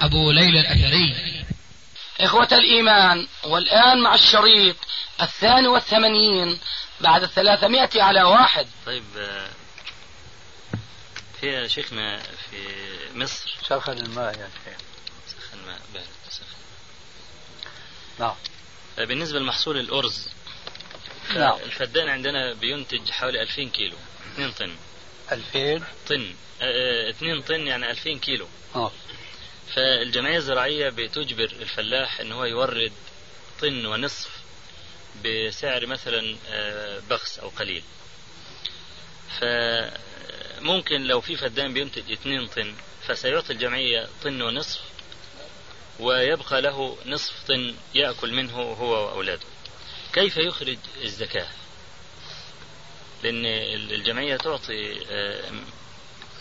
أبو ليلى الأثري. إخوة الإيمان والآن مع الشريط الثاني والثمانين بعد الثلاثمائة على واحد. طيب آه، في شيخنا في مصر. سخن الماء يا شيخ سخن الماء بارد سخن نعم. آه، بالنسبة لمحصول الأرز نعم. الفدان عندنا بينتج حوالي 2000 كيلو. 2 طن. 2000 طن. 2 طن يعني 2000 كيلو. آه. فالجمعية الزراعية بتجبر الفلاح إن هو يورد طن ونصف بسعر مثلا آه، بخس أو قليل. فممكن لو في فدان بينتج 2 طن فسيعطي الجمعية طن ونصف ويبقى له نصف طن يأكل منه هو وأولاده. كيف يخرج الزكاة؟ لأن الجمعية تعطي آه،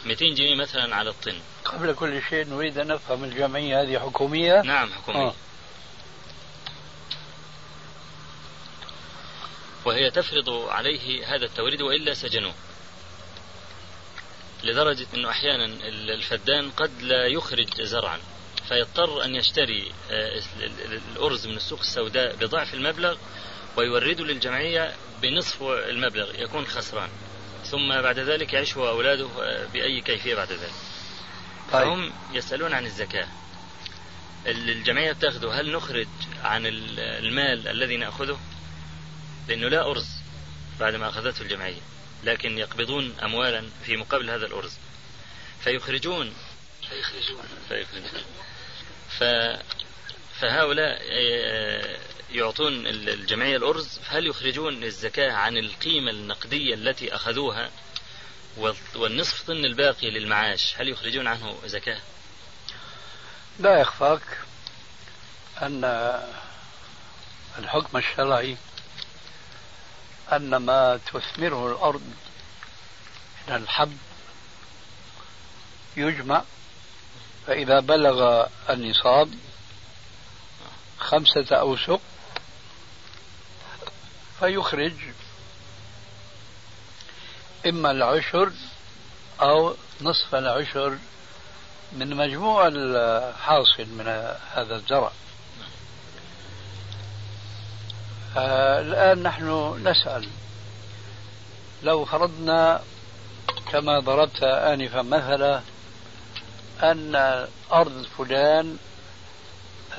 200 جنيه مثلا على الطن. قبل كل شيء نريد أن نفهم الجمعية هذه حكومية. نعم حكومية. آه. وهي تفرض عليه هذا التوريد وإلا سجنوه. لدرجة أنه أحيانا الفدان قد لا يخرج زرعا. فيضطر أن يشتري آه، الأرز من السوق السوداء بضعف المبلغ ويورده للجمعية بنصف المبلغ يكون خسران. ثم بعد ذلك يعيش هو وأولاده بأي كيفية بعد ذلك؟ طيب. فهم يسألون عن الزكاة. الجمعية بتاخده هل نخرج عن المال الذي نأخذه؟ لأنه لا أرز بعد ما أخذته الجمعية لكن يقبضون أموالا في مقابل هذا الأرز. فيخرجون. فيخرجون. فيخرجون. ف فهؤلاء آه، يعطون الجمعية الأرز هل يخرجون الزكاة عن القيمة النقدية التي أخذوها والنصف طن الباقي للمعاش هل يخرجون عنه زكاة؟ لا يخفاك أن الحكم الشرعي أن ما تثمره الأرض من الحب يجمع فإذا بلغ النصاب خمسة أوسق فيخرج إما العشر أو نصف العشر من مجموع الحاصل من هذا الزرع. آه، الآن نحن نسأل لو فرضنا كما ضربت آنفا مثلا أن أرض فلان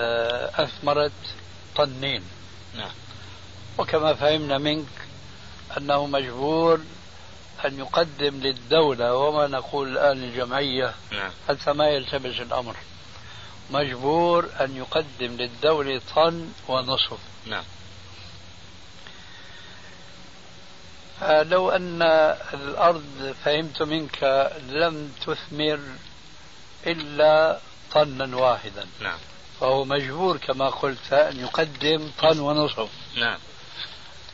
آه، أثمرت طنين. نعم. وكما فهمنا منك أنه مجبور أن يقدم للدولة وما نقول الآن الجمعية نعم. حتى ما يلتبس الأمر. مجبور أن يقدم للدولة طن ونصف نعم. لو أن الأرض فهمت منك لم تثمر إلا طنا واحدا. نعم. فهو مجبور كما قلت أن يقدم طن ونصف نعم.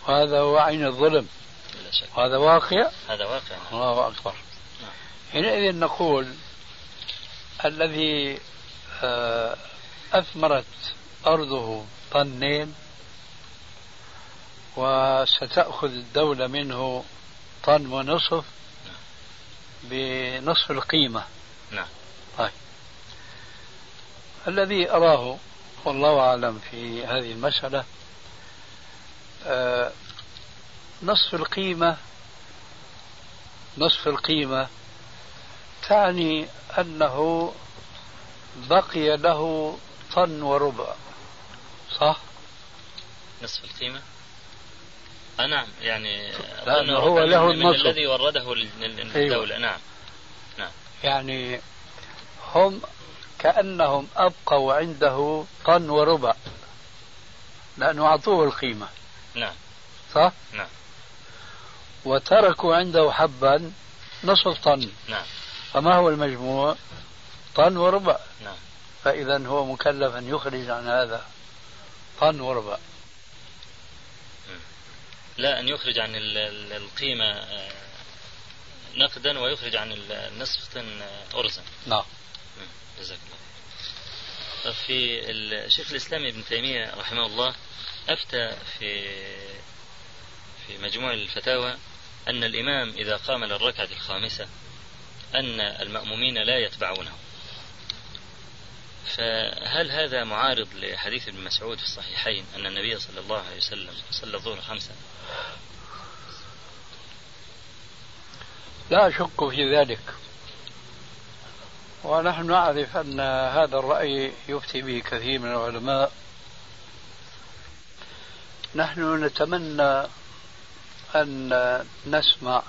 وهذا هو عين الظلم. وهذا واقع. هذا واقع. نعم. الله أكبر. نعم. حينئذ نقول الذي آه، أثمرت أرضه طنين وستأخذ الدولة منه طن ونصف بنصف القيمة. نعم. طيب. الذي أراه والله أعلم في هذه المسألة نصف القيمة نصف القيمة تعني أنه بقي له طن وربع صح؟ نصف القيمة؟ آه نعم يعني لأنه هو له من النصف الذي ورده للدولة أيوة. نعم نعم يعني هم كأنهم أبقوا عنده طن وربع لأنه أعطوه القيمة نعم. صح؟ نعم. وتركوا عنده حبا نصف طن نعم. فما هو المجموع؟ طن وربع. نعم. فإذا هو مكلف أن يخرج عن هذا. طن وربع. لا أن يخرج عن القيمة آه، نقدا ويخرج عن النصف طن أرزا. نعم. جزاك الله. في الشيخ الإسلام ابن تيمية رحمه الله أفتى في في مجموع الفتاوى أن الإمام إذا قام للركعة الخامسة أن المأمومين لا يتبعونه. فهل هذا معارض لحديث ابن مسعود في الصحيحين أن النبي صلى الله عليه وسلم صلى الظهر خمسة؟ لا أشك في ذلك. ونحن نعرف أن هذا الرأي يفتي به كثير من العلماء. نحن نتمنى أن نسمع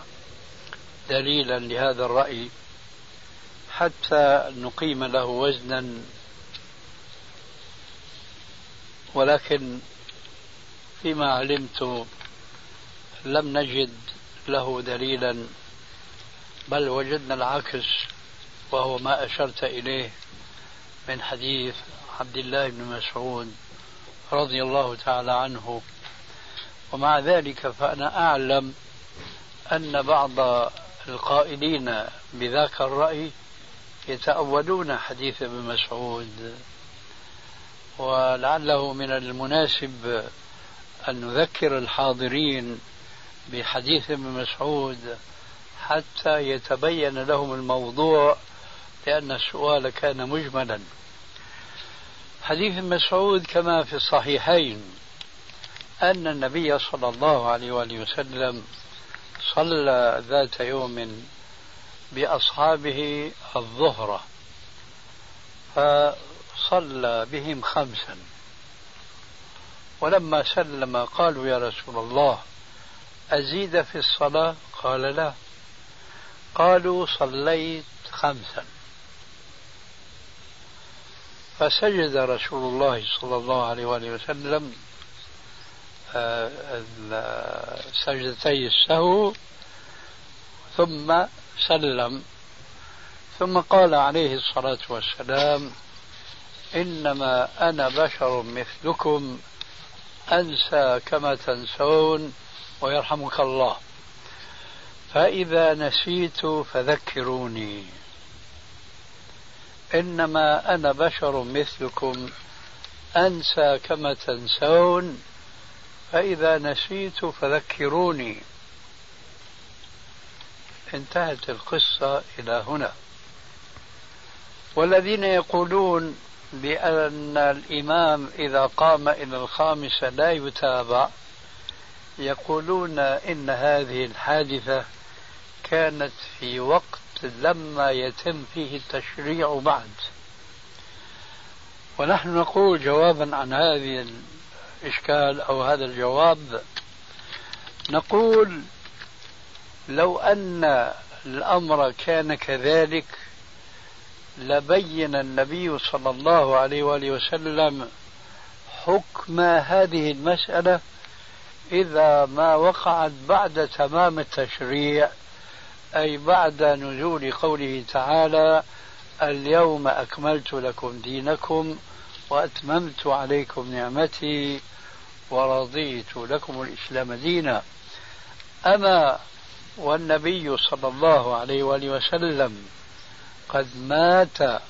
دليلا لهذا الرأي حتى نقيم له وزنا. ولكن فيما علمت لم نجد له دليلا بل وجدنا العكس. وهو ما أشرت إليه من حديث عبد الله بن مسعود رضي الله تعالى عنه. ومع ذلك فأنا أعلم أن بعض القائلين بذاك الرأي يتأولون حديث ابن مسعود. ولعله من المناسب أن نذكر الحاضرين بحديث ابن مسعود حتى يتبين لهم الموضوع لأن السؤال كان مجملا. حديث مسعود كما في الصحيحين أن النبي صلى الله عليه وآله وسلم صلى ذات يوم بأصحابه الظهر فصلى بهم خمسا. ولما سلم قالوا يا رسول الله أزيد في الصلاة؟ قال لا. قالوا صليت خمسا. فسجد رسول الله صلى الله عليه وآله وسلم آه، سجدتي السهو ثم سلم. ثم قال عليه الصلاة والسلام إنما أنا بشر مثلكم أنسى كما تنسون ويرحمك الله. فإذا نسيت فذكروني. إنما أنا بشر مثلكم أنسى كما تنسون فإذا نسيت فذكروني. انتهت القصة إلى هنا. والذين يقولون بأن الإمام إذا قام إلى الخامسة لا يتابع يقولون إن هذه الحادثة كانت في وقت لما يتم فيه التشريع بعد. ونحن نقول جوابا عن هذه الإشكال أو هذا الجواب نقول لو أن الأمر كان كذلك لبين النبي صلى الله عليه وآله وسلم حكم هذه المسألة إذا ما وقعت بعد تمام التشريع أي بعد نزول قوله تعالى اليوم أكملت لكم دينكم وأتممت عليكم نعمتي ورضيت لكم الإسلام دينا. أما والنبي صلى الله عليه وآله وسلم قد مات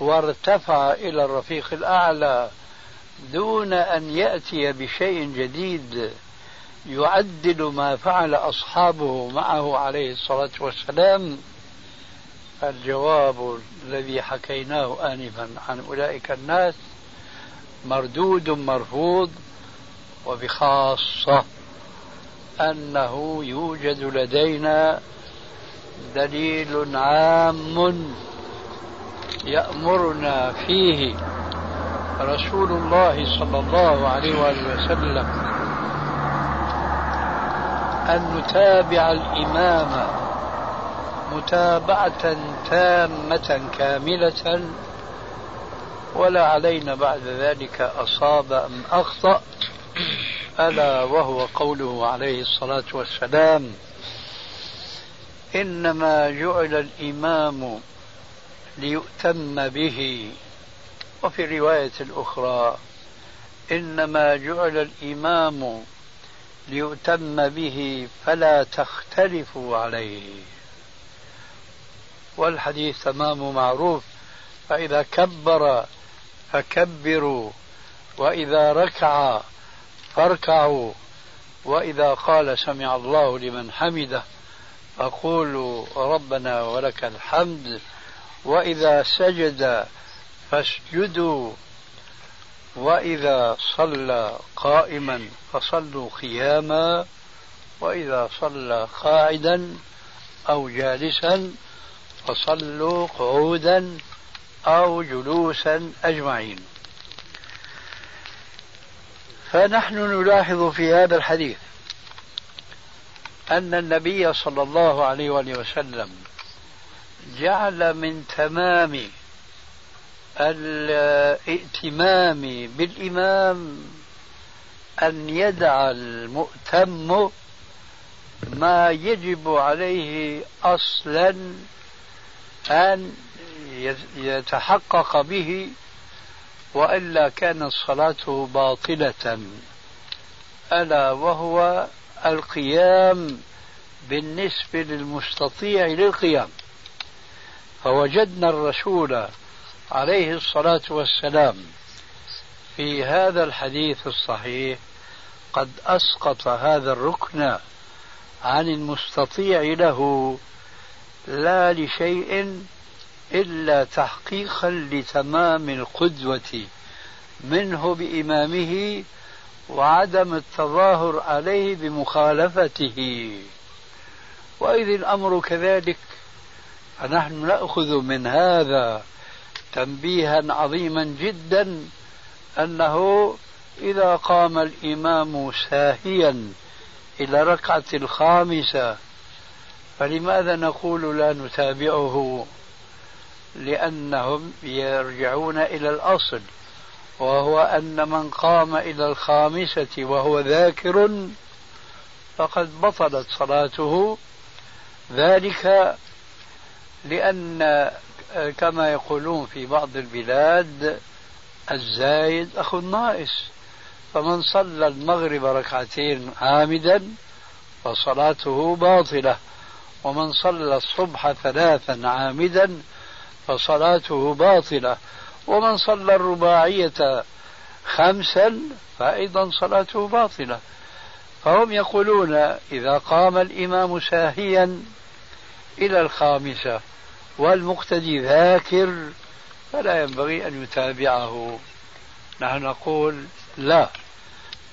وارتفع إلى الرفيق الأعلى دون أن يأتي بشيء جديد. يعدل ما فعل أصحابه معه عليه الصلاة والسلام. الجواب الذي حكيناه آنفا عن أولئك الناس مردود مرفوض وبخاصة أنه يوجد لدينا دليل عام يأمرنا فيه رسول الله صلى الله عليه وسلم. أن نتابع الإمام متابعة تامة كاملة ولا علينا بعد ذلك أصاب أم أخطأ ألا وهو قوله عليه الصلاة والسلام إنما جعل الإمام ليؤتم به. وفي رواية أخرى إنما جعل الإمام ليؤتم به فلا تختلفوا عليه. والحديث تمام معروف فإذا كبر فكبروا وإذا ركع فاركعوا وإذا قال سمع الله لمن حمده فقولوا ربنا ولك الحمد وإذا سجد فاسجدوا وإذا صلى قائما فصلوا قياما وإذا صلى قاعدا أو جالسا فصلوا قعودا أو جلوسا أجمعين. فنحن نلاحظ في هذا الحديث أن النبي صلى الله عليه وسلم جعل من تمام الائتمام بالإمام أن يدع المؤتم ما يجب عليه أصلا أن يتحقق به وإلا كانت صلاته باطلة. ألا وهو القيام بالنسبة للمستطيع للقيام. فوجدنا الرسول عليه الصلاة والسلام. في هذا الحديث الصحيح قد أسقط هذا الركن عن المستطيع له لا لشيء إلا تحقيقا لتمام القدوة منه بإمامه وعدم التظاهر عليه بمخالفته. وإذ الأمر كذلك فنحن نأخذ من هذا تنبيها عظيما جدا أنه إذا قام الإمام ساهيا إلى ركعة الخامسة فلماذا نقول لا نتابعه؟ لأنهم يرجعون إلى الأصل وهو أن من قام إلى الخامسة وهو ذاكر فقد بطلت صلاته. ذلك لأن كما يقولون في بعض البلاد الزايد أخو الناقص. فمن صلى المغرب ركعتين عامدا فصلاته باطلة. ومن صلى الصبح ثلاثا عامدا فصلاته باطلة. ومن صلى الرباعية خمسا فأيضا صلاته باطلة. فهم يقولون إذا قام الإمام ساهيا إلى الخامسة والمقتدي ذاكر فلا ينبغي أن يتابعه. نحن نقول لا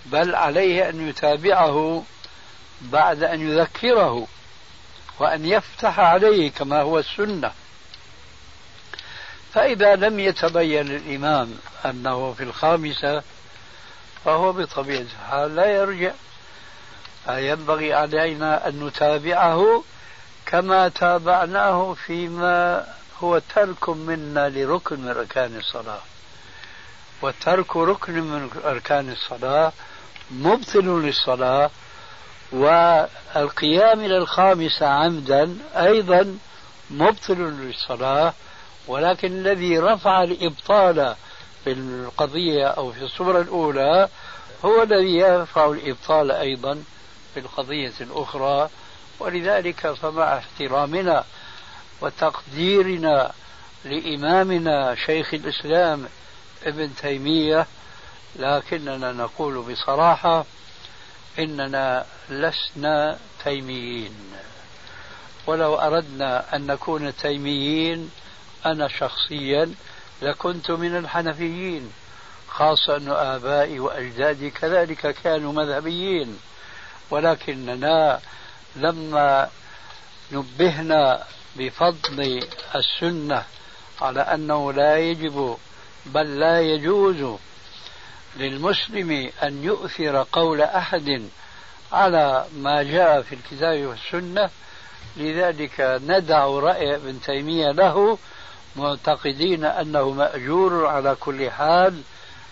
بل عليه أن يتابعه بعد أن يذكره وأن يفتح عليه كما هو السنة. فإذا لم يتبين الإمام أنه في الخامسة فهو بطبيعة الحال لا يرجع. فينبغي علينا أن نتابعه كما تابعناه فيما هو ترك منا لركن من أركان الصلاة. وترك ركن من أركان الصلاة مبطل للصلاة والقيام إلى الخامسة عمدا أيضا مبطل للصلاة. ولكن الذي رفع الإبطال في القضية أو في الصورة الأولى هو الذي يرفع الإبطال أيضا في القضية الأخرى. ولذلك فمع احترامنا وتقديرنا لإمامنا شيخ الإسلام ابن تيمية لكننا نقول بصراحة إننا لسنا تيميين. ولو أردنا أن نكون تيميين أنا شخصيا لكنت من الحنفيين خاصة أن آبائي وأجدادي كذلك كانوا مذهبيين ولكننا لما نبهنا بفضل السنة على أنه لا يجب بل لا يجوز للمسلم أن يؤثر قول أحد على ما جاء في الكتاب والسنة لذلك ندع رأي ابن تيمية له معتقدين أنه مأجور على كل حال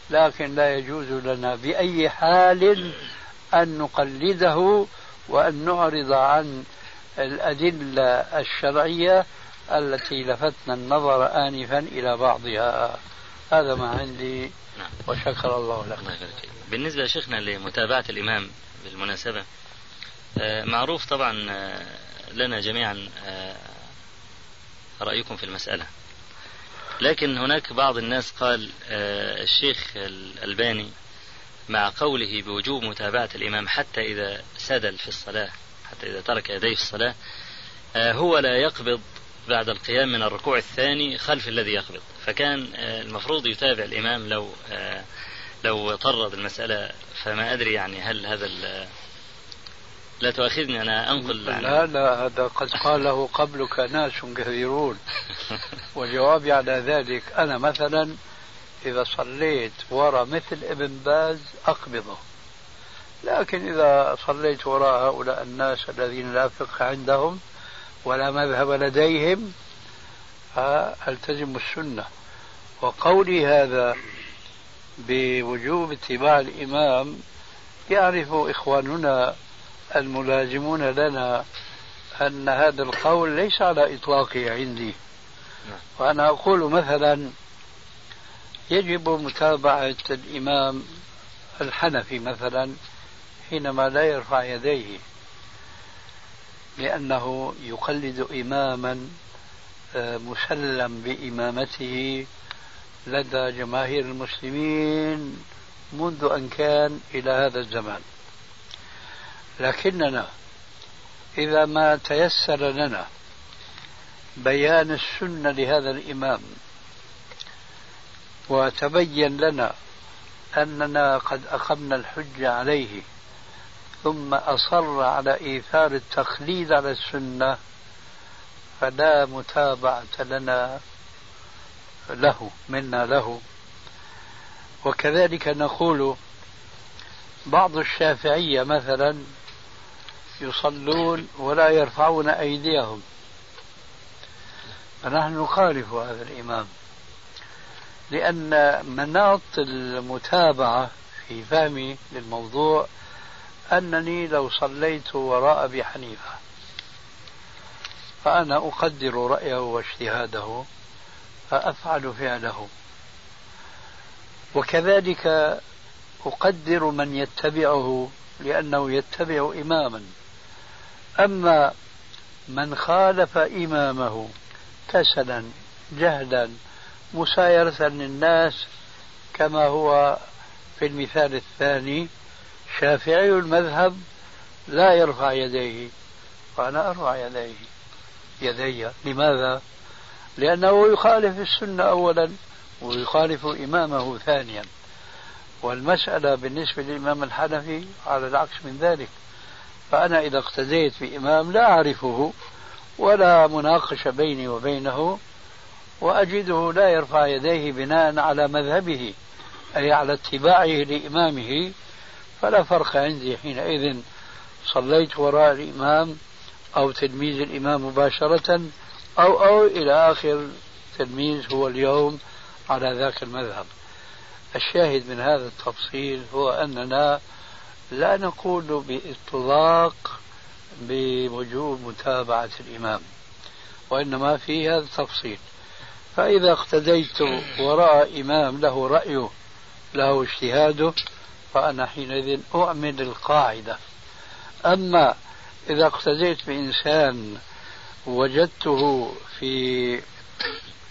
لكن لا يجوز لنا بأي حال أن نقلده وأن نعرض عن الأدلة الشرعية التي لفتنا النظر آنفا إلى بعضها هذا ما عندي نعم. وشكر الله لك. بالنسبة لشيخنا لمتابعة الإمام بالمناسبة آه، معروف طبعا آه، لنا جميعا آه، رأيكم في المسألة لكن هناك بعض الناس قال الشيخ الألباني مع قوله بوجوب متابعة الإمام حتى إذا سدل في الصلاة حتى إذا ترك يديه في الصلاة آه، هو لا يقبض بعد القيام من الركوع الثاني خلف الذي يقبض. فكان آه، المفروض يتابع الإمام لو آه، لو طرد المسألة فما أدري يعني هل هذا لا تؤاخذني أنا أنقل لا لا هذا قد قاله قبلك ناس كثيرون. وجوابي على ذلك أنا مثلا إذا صليت وراء مثل ابن باز أقبضه. لكن إذا صليت وراء هؤلاء الناس الذين لا فقه عندهم ولا مذهب لديهم فألتزم السنة. وقولي هذا بوجوب اتباع الإمام يعرف إخواننا الملازمون لنا أن هذا القول ليس على إطلاقه عندي. نعم. وأنا أقول مثلا يجب متابعة الإمام الحنفي مثلا حينما لا يرفع يديه لأنه يقلد إماما آه، مسلم بإمامته لدى جماهير المسلمين منذ أن كان إلى هذا الزمان. لكننا إذا ما تيسر لنا بيان السنة لهذا الإمام وتبين لنا أننا قد أقمنا الحجة عليه ثم أصر على إيثار التقليد على السنة فلا متابعة لنا له منا له. وكذلك نقول بعض الشافعية مثلا يصلون ولا يرفعون أيديهم. فنحن نخالف هذا الإمام. لأن مناط المتابعة في فهمي للموضوع أنني لو صليت وراء أبي حنيفة فأنا أقدر رأيه واجتهاده فأفعل فعله. وكذلك أقدر من يتبعه لأنه يتبع إماما. أما من خالف إمامه كسلا جهلا مسايرة للناس كما هو في المثال الثاني شافعي المذهب لا يرفع يديه. وأنا أرفع يديه. يدي. لماذا؟ لأنه يخالف السنة أولا ويخالف إمامه ثانيا. والمسألة بالنسبة للإمام الحنفي على العكس من ذلك. فأنا إذا اقتديت بإمام لا أعرفه ولا مناقشة بيني وبينه وأجده لا يرفع يديه بناء على مذهبه أي على اتباعه لإمامه فلا فرق عندي حينئذ. صليت وراء الإمام أو تلميذ الإمام مباشرة أو أو إلى آخر تلميذ هو اليوم على ذاك المذهب. الشاهد من هذا التفصيل هو أننا لا نقول بإطلاق بوجوب متابعة الإمام وإنما في هذا التفصيل. فإذا اقتديت وراء إمام له رأيه له اجتهاده فأنا حينئذ أؤمن القاعدة. أما إذا اقتديت بإنسان وجدته في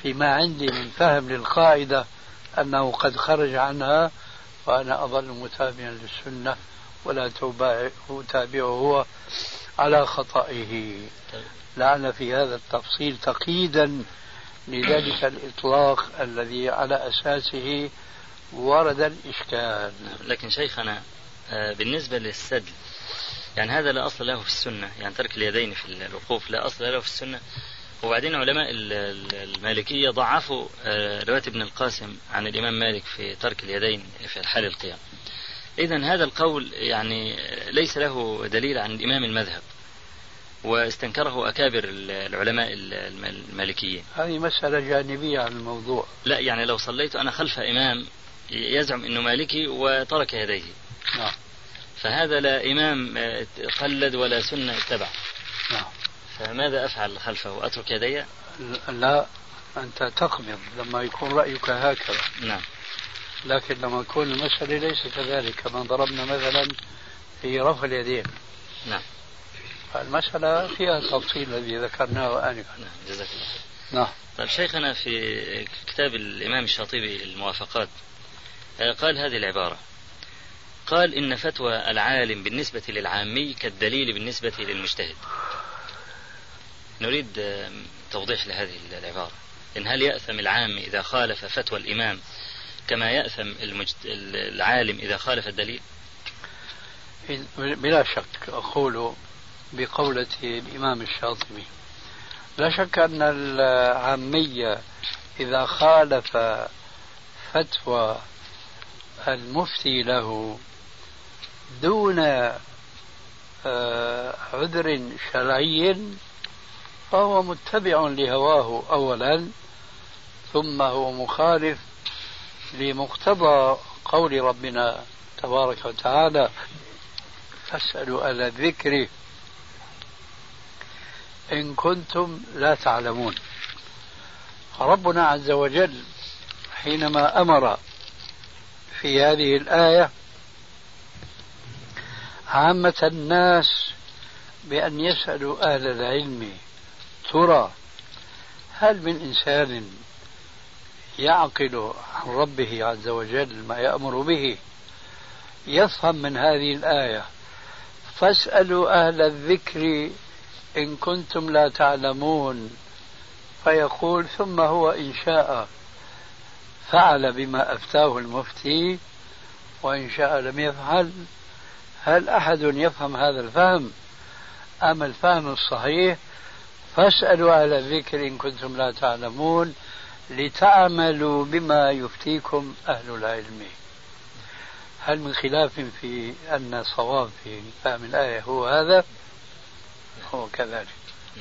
فيما عندي من فهم للقاعدة أنه قد خرج عنها فأنا أظل متابعا للسنة ولا أتابعه هو على خطئه. لعل في هذا التفصيل تقييدا لذلك الإطلاق الذي على أساسه ورد الإشكال. لكن شيخنا آه، بالنسبة للسدل يعني هذا لا أصل له في السنة يعني ترك اليدين في الوقوف لا أصل له في السنة. وبعدين علماء ال- ال- المالكية ضعفوا آه، رواية ابن القاسم عن الإمام مالك في ترك اليدين في حال القيام. إذا هذا القول يعني ليس له دليل عن إمام المذهب. واستنكره أكابر ال- العلماء ال- الم- المالكيين. هذه مسألة جانبية عن الموضوع. لا يعني لو صليت أنا خلف إمام يزعم أنه مالكي وترك يديه. نعم. فهذا لا إمام آه، قلد ولا سنة اتبع. نعم. فماذا أفعل خلفه؟ أترك يدي؟ لا أنت تقبض لما يكون رأيك هكذا. نعم. لكن لما تكون المسألة ليس كذلك كما ضربنا مثلا في رفع اليدين. نعم. المسألة فيها التفصيل الذي ذكرناه آنفا. جزاك الله نعم. طيب شيخنا في كتاب الإمام الشاطبي الموافقات آه، قال هذه العبارة. قال إن فتوى العالم بالنسبة للعامي كالدليل بالنسبة للمجتهد. نريد آه، توضيح لهذه العبارة. إن هل يأثم العام إذا خالف فتوى الإمام كما يأثم المجت... العالم إذا خالف الدليل؟ بلا شك أقول بقولة الإمام الشاطبي. لا شك أن العامية إذا خالف فتوى المفتي له دون آه، عذر شرعي فهو متبع لهواه أولا ثم هو مخالف لمقتضى قول ربنا تبارك وتعالى فاسألوا أهل الذكر إن كنتم لا تعلمون. ربنا عز وجل حينما أمر في هذه الآية عامة الناس بأن يسألوا أهل العلم ترى هل من إنسان يعقل عن ربه عز وجل ما يأمر به؟ يفهم من هذه الآية. فاسألوا أهل الذكر إن كنتم لا تعلمون. فيقول ثم هو إن شاء فعل بما أفتاه المفتي وإن شاء لم يفعل هل أحد يفهم هذا الفهم؟ أم الفهم الصحيح؟ فاسألوا أهل الذكر إن كنتم لا تعلمون لتعملوا بما يفتيكم أهل العلم. هل من خلاف في أن صواب في فهم الآية هو هذا؟ هو كذلك.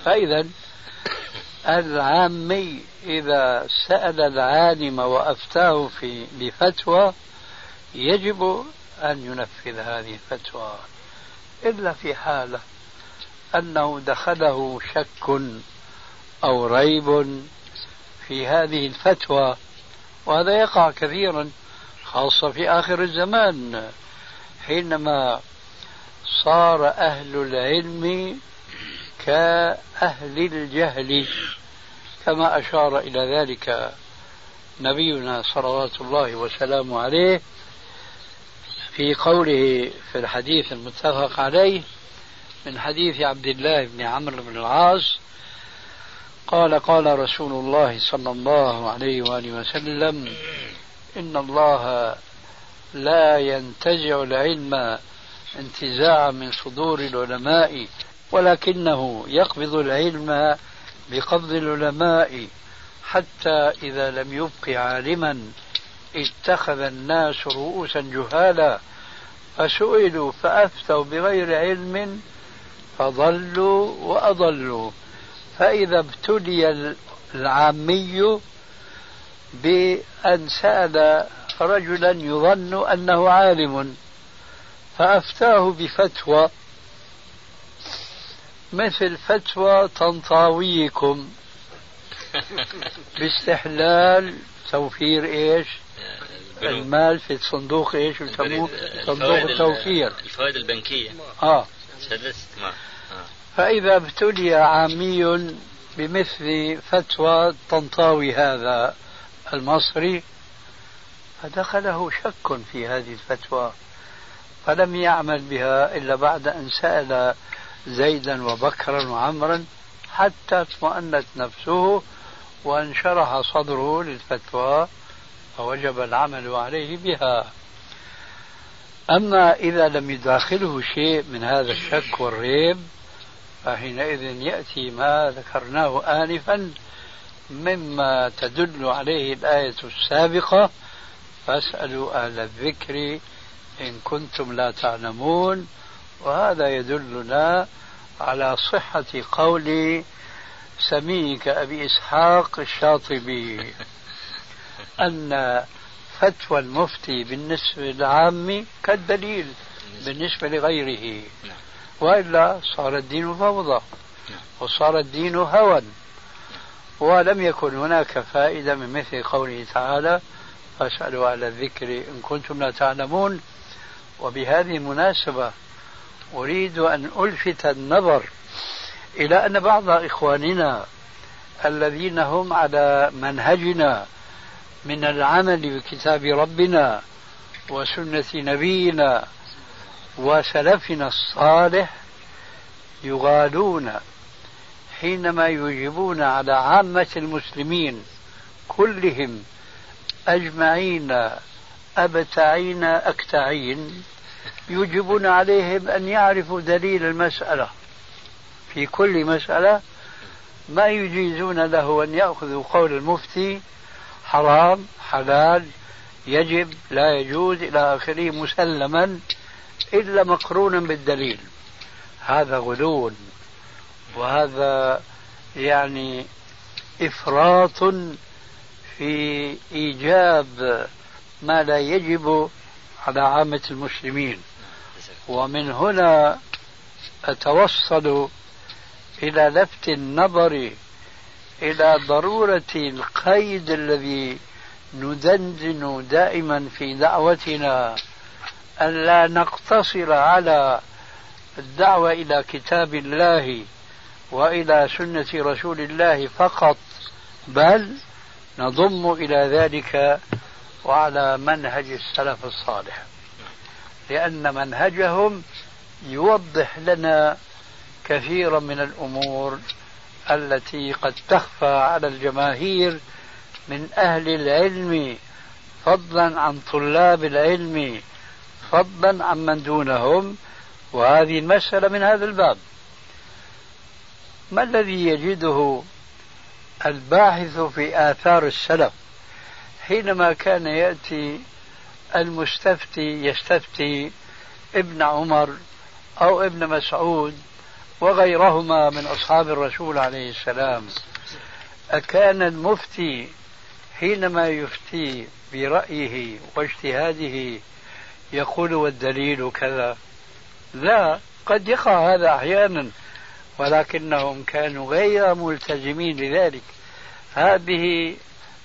فإذا العامي إذا سأل العالم وأفتاه في بفتوى يجب أن ينفذ هذه الفتوى إلا في حالة أنه دخله شك أو ريب في هذه الفتوى وهذا يقع كثيرا خاصة في آخر الزمان حينما صار أهل العلم كأهل الجهل كما أشار إلى ذلك نبينا صلوات الله وسلامه عليه في قوله في الحديث المتفق عليه من حديث عبد الله بن عمرو بن العاص قال قال رسول الله صلى الله عليه وآله وسلم إن الله لا ينتزع العلم انتزاعا من صدور العلماء ولكنه يقبض العلم بقبض العلماء حتى إذا لم يبق عالما اتخذ الناس رؤوسا جهالا فسئلوا فأفتوا بغير علم فضلوا وأضلوا. فإذا ابتلي العامي بأن سأل رجلا يظن أنه عالم فأفتاه بفتوى مثل فتوى طنطاويكم باستحلال توفير إيش؟ المال في صندوق إيش؟ صندوق التوفير. الفوائد البنكية. آه. سدست ما فإذا ابتلي عامي بمثل فتوى طنطاوي هذا المصري فدخله شك في هذه الفتوى فلم يعمل بها إلا بعد أن سأل زيدا وبكرا وعمرا حتى اطمأنت نفسه وانشرح صدره للفتوى فوجب العمل عليه بها. أما إذا لم يداخله شيء من هذا الشك والريب فحينئذ يأتي ما ذكرناه آنفا مما تدل عليه الآية السابقة فاسألوا أهل الذكر إن كنتم لا تعلمون وهذا يدلنا على صحة قول سميك أبي إسحاق الشاطبي أن فتوى المفتي بالنسبة للعام كالدليل بالنسبة لغيره. نعم. وإلا صار الدين فوضى وصار الدين هوى. ولم يكن هناك فائدة من مثل قوله تعالى فاسألوا أهل الذكر إن كنتم لا تعلمون وبهذه المناسبة أريد أن ألفت النظر إلى أن بعض إخواننا الذين هم على منهجنا من العمل بكتاب ربنا وسنة نبينا وسلفنا الصالح يغالون حينما يجيبون على عامة المسلمين كلهم أجمعين أبتعين أكتعين يجبون عليهم أن يعرفوا دليل المسألة. في كل مسألة ما يجيزون له أن يأخذوا قول المفتي حرام حلال يجب لا يجوز إلى آخره مسلما إلا مقرونا بالدليل. هذا غلو وهذا يعني إفراط في إيجاب ما لا يجب على عامة المسلمين. ومن هنا أتوصل إلى لفت النظر إلى ضرورة القيد الذي ندندن دائما في دعوتنا أن لا نقتصر على الدعوة إلى كتاب الله وإلى سنة رسول الله فقط بل نضم إلى ذلك وعلى منهج السلف الصالح. لأن منهجهم يوضح لنا كثيرا من الأمور التي قد تخفى على الجماهير من أهل العلم فضلا عن طلاب العلم فضلا عن من دونهم وهذه المسألة من هذا الباب. ما الذي يجده الباحث في آثار السلف؟ حينما كان يأتي المستفتي يستفتي ابن عمر أو ابن مسعود وغيرهما من أصحاب الرسول عليه السلام. أكان المفتي حينما يفتي برأيه واجتهاده يقول والدليل كذا. لا قد يقع هذا أحيانا ولكنهم كانوا غير ملتزمين لذلك. هذه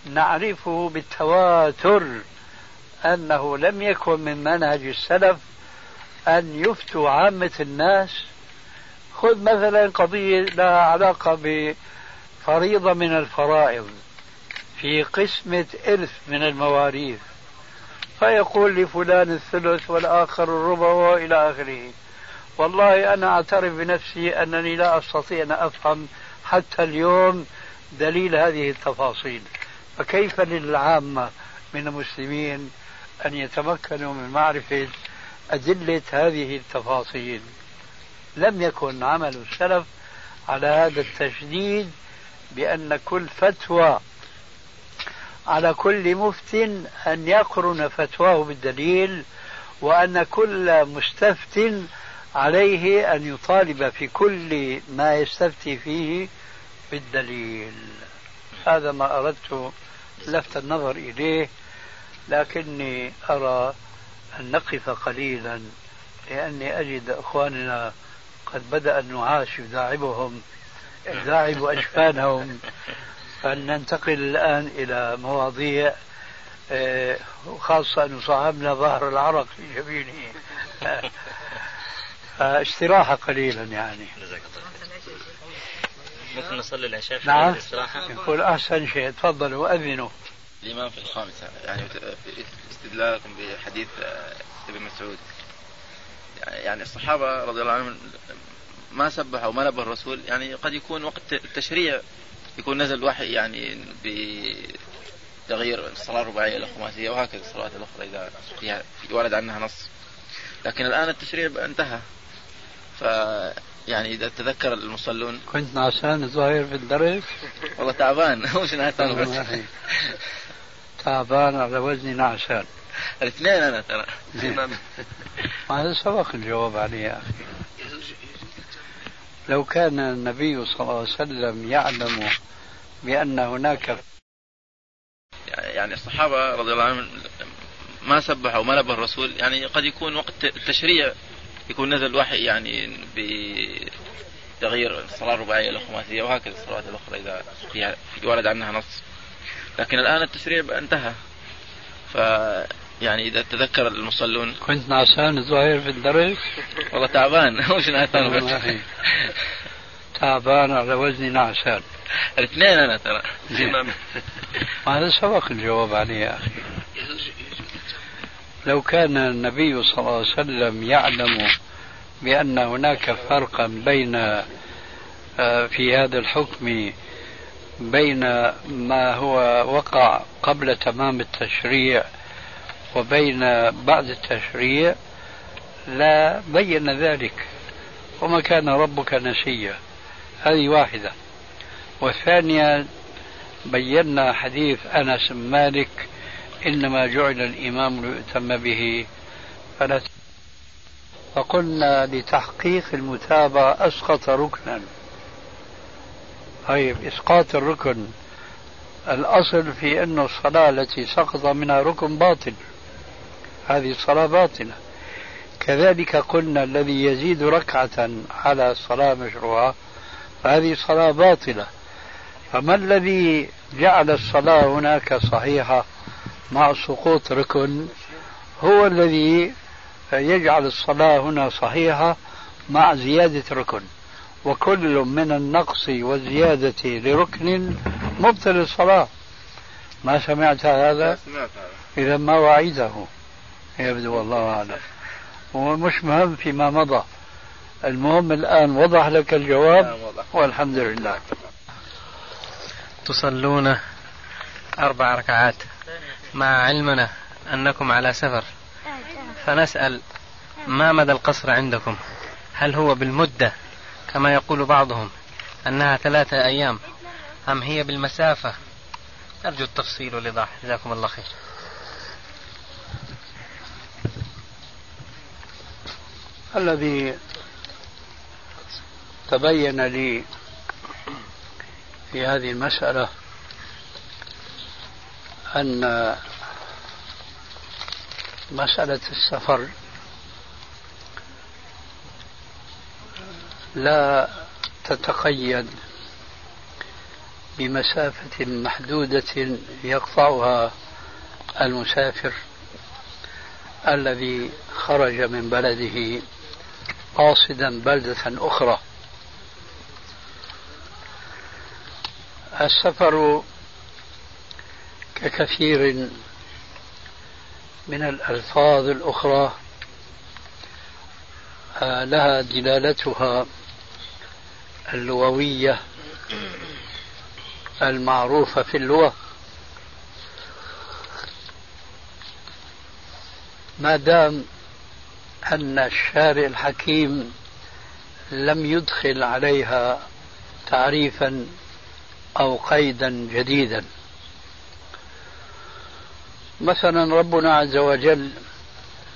نعرفه بالتواتر. أنه لم يكن من منهج السلف أن يفتوا عامة الناس. خذ مثلا قضية لها علاقة بفريضة من الفرائض في قسمة إرث من المواريث. فيقول لفلان الثلث والآخر الربع وإلى آخره والله أنا أعترف بنفسي أنني لا أستطيع أن أفهم حتى اليوم دليل هذه التفاصيل. فكيف للعامة من المسلمين أن يتمكنوا من معرفة أدلة هذه التفاصيل. لم يكن عمل السلف على هذا التشديد بأن كل فتوى على كل مفت أن يقرن فتواه بالدليل وأن كل مستفت عليه أن يطالب في كل ما يستفتي فيه بالدليل. هذا ما أردت لفت النظر إليه. لكني أرى أن نقف قليلا لأني أجد إخواننا قد بدأ النعاس يداعبهم يداعب أجفانهم. فلننتقل الآن إلى مواضيع آه، خاصة أن صاحبنا ظهر العرق في جبينه. استراحة قليلا يعني. ممكن نصلي العشاء في نعم. يقول أحسن شيء تفضلوا أذنوا الإمام في الخامسة يعني استدلالكم بحديث ابن مسعود. يعني الصحابة رضي الله عنهم ما سبحوا ما نبه الرسول يعني قد يكون وقت التشريع يكون نزل وحي يعني بتغيير الصلاة الرباعية إلى خماسية وهكذا الصلوات الأخرى إذا فيها ورد عنها نص. لكن الآن التشريع انتهى. ف يعني إذا تذكر المصلون. كنت نعسان الظاهر في الدرس والله تعبان مش نعسان بس تعبان على وزن نعسان الاثنين أنا ترى. هذا سبق الجواب عليه يا أخي. لو كان النبي صلى الله عليه وسلم يعلم بأن هناك يعني الصحابة رضي الله عنهم ما سبحوا ما نبه الرسول. يعني قد يكون وقت التشريع يكون نزل وحي يعني تغيير الصلاة الرباعية إلى خماسية وهكذا الصلوات الأخرى إذا فيها في ورد عنها نص. لكن الآن التشريع انتهى. ف يعني إذا تذكر المصلون. كنت نعسان الظاهر في الدرس والله تعبان. مش نعسان؟ تعبان على وزن نعسان. الاثنين أنا ترى. هذا سبق الجواب عليه يا أخي؟ لو كان النبي صلى الله عليه وسلم يعلم بأن هناك فرقا بين آه، في هذا الحكم بين ما هو وقع قبل تمام التشريع وبين بعد التشريع لا بين ذلك. وما كان ربك نسيا. هذه واحدة. والثانية بينا حديث أنس مالك إنما جعل الإمام ليؤتم به. فلا فقلنا لتحقيق المتابعة أسقط ركنا. طيب إسقاط الركن. الأصل في أن الصلاة التي سقط منها ركن باطل. هذه الصلاة باطلة. كذلك قلنا الذي يزيد ركعة على صلاة مشروعة فهذه صلاة باطلة. فما الذي جعل الصلاة هناك صحيحة مع سقوط ركن؟ هو الذي يجعل الصلاة هنا صحيحة مع زيادة ركن. وكل من النقص والزيادة لركن مبطل الصلاة. ما سمعت هذا؟ إذا ما وعيده. يبدو والله أعلم. ومش مهم فيما مضى. المهم الآن وضح لك الجواب. والحمد لله. تصلون أربع ركعات. مع علمنا أنكم على سفر. فنسأل ما مدى القصر عندكم؟ هل هو بالمدة كما يقول بعضهم أنها ثلاثة أيام. أم هي بالمسافة؟ أرجو التفصيل والإيضاح. جزاكم الله خير. الذي تبين لي في هذه المسألة أن مسألة السفر لا تتقيد بمسافة محدودة يقطعها المسافر الذي خرج من بلده قاصدا بلدة أخرى. السفر ككثير من الألفاظ الأخرى آه، لها دلالتها اللغوية المعروفة في اللغة. ما دام أن الشارع الحكيم لم يدخل عليها تعريفا أو قيدا جديدا. مثلا ربنا عز وجل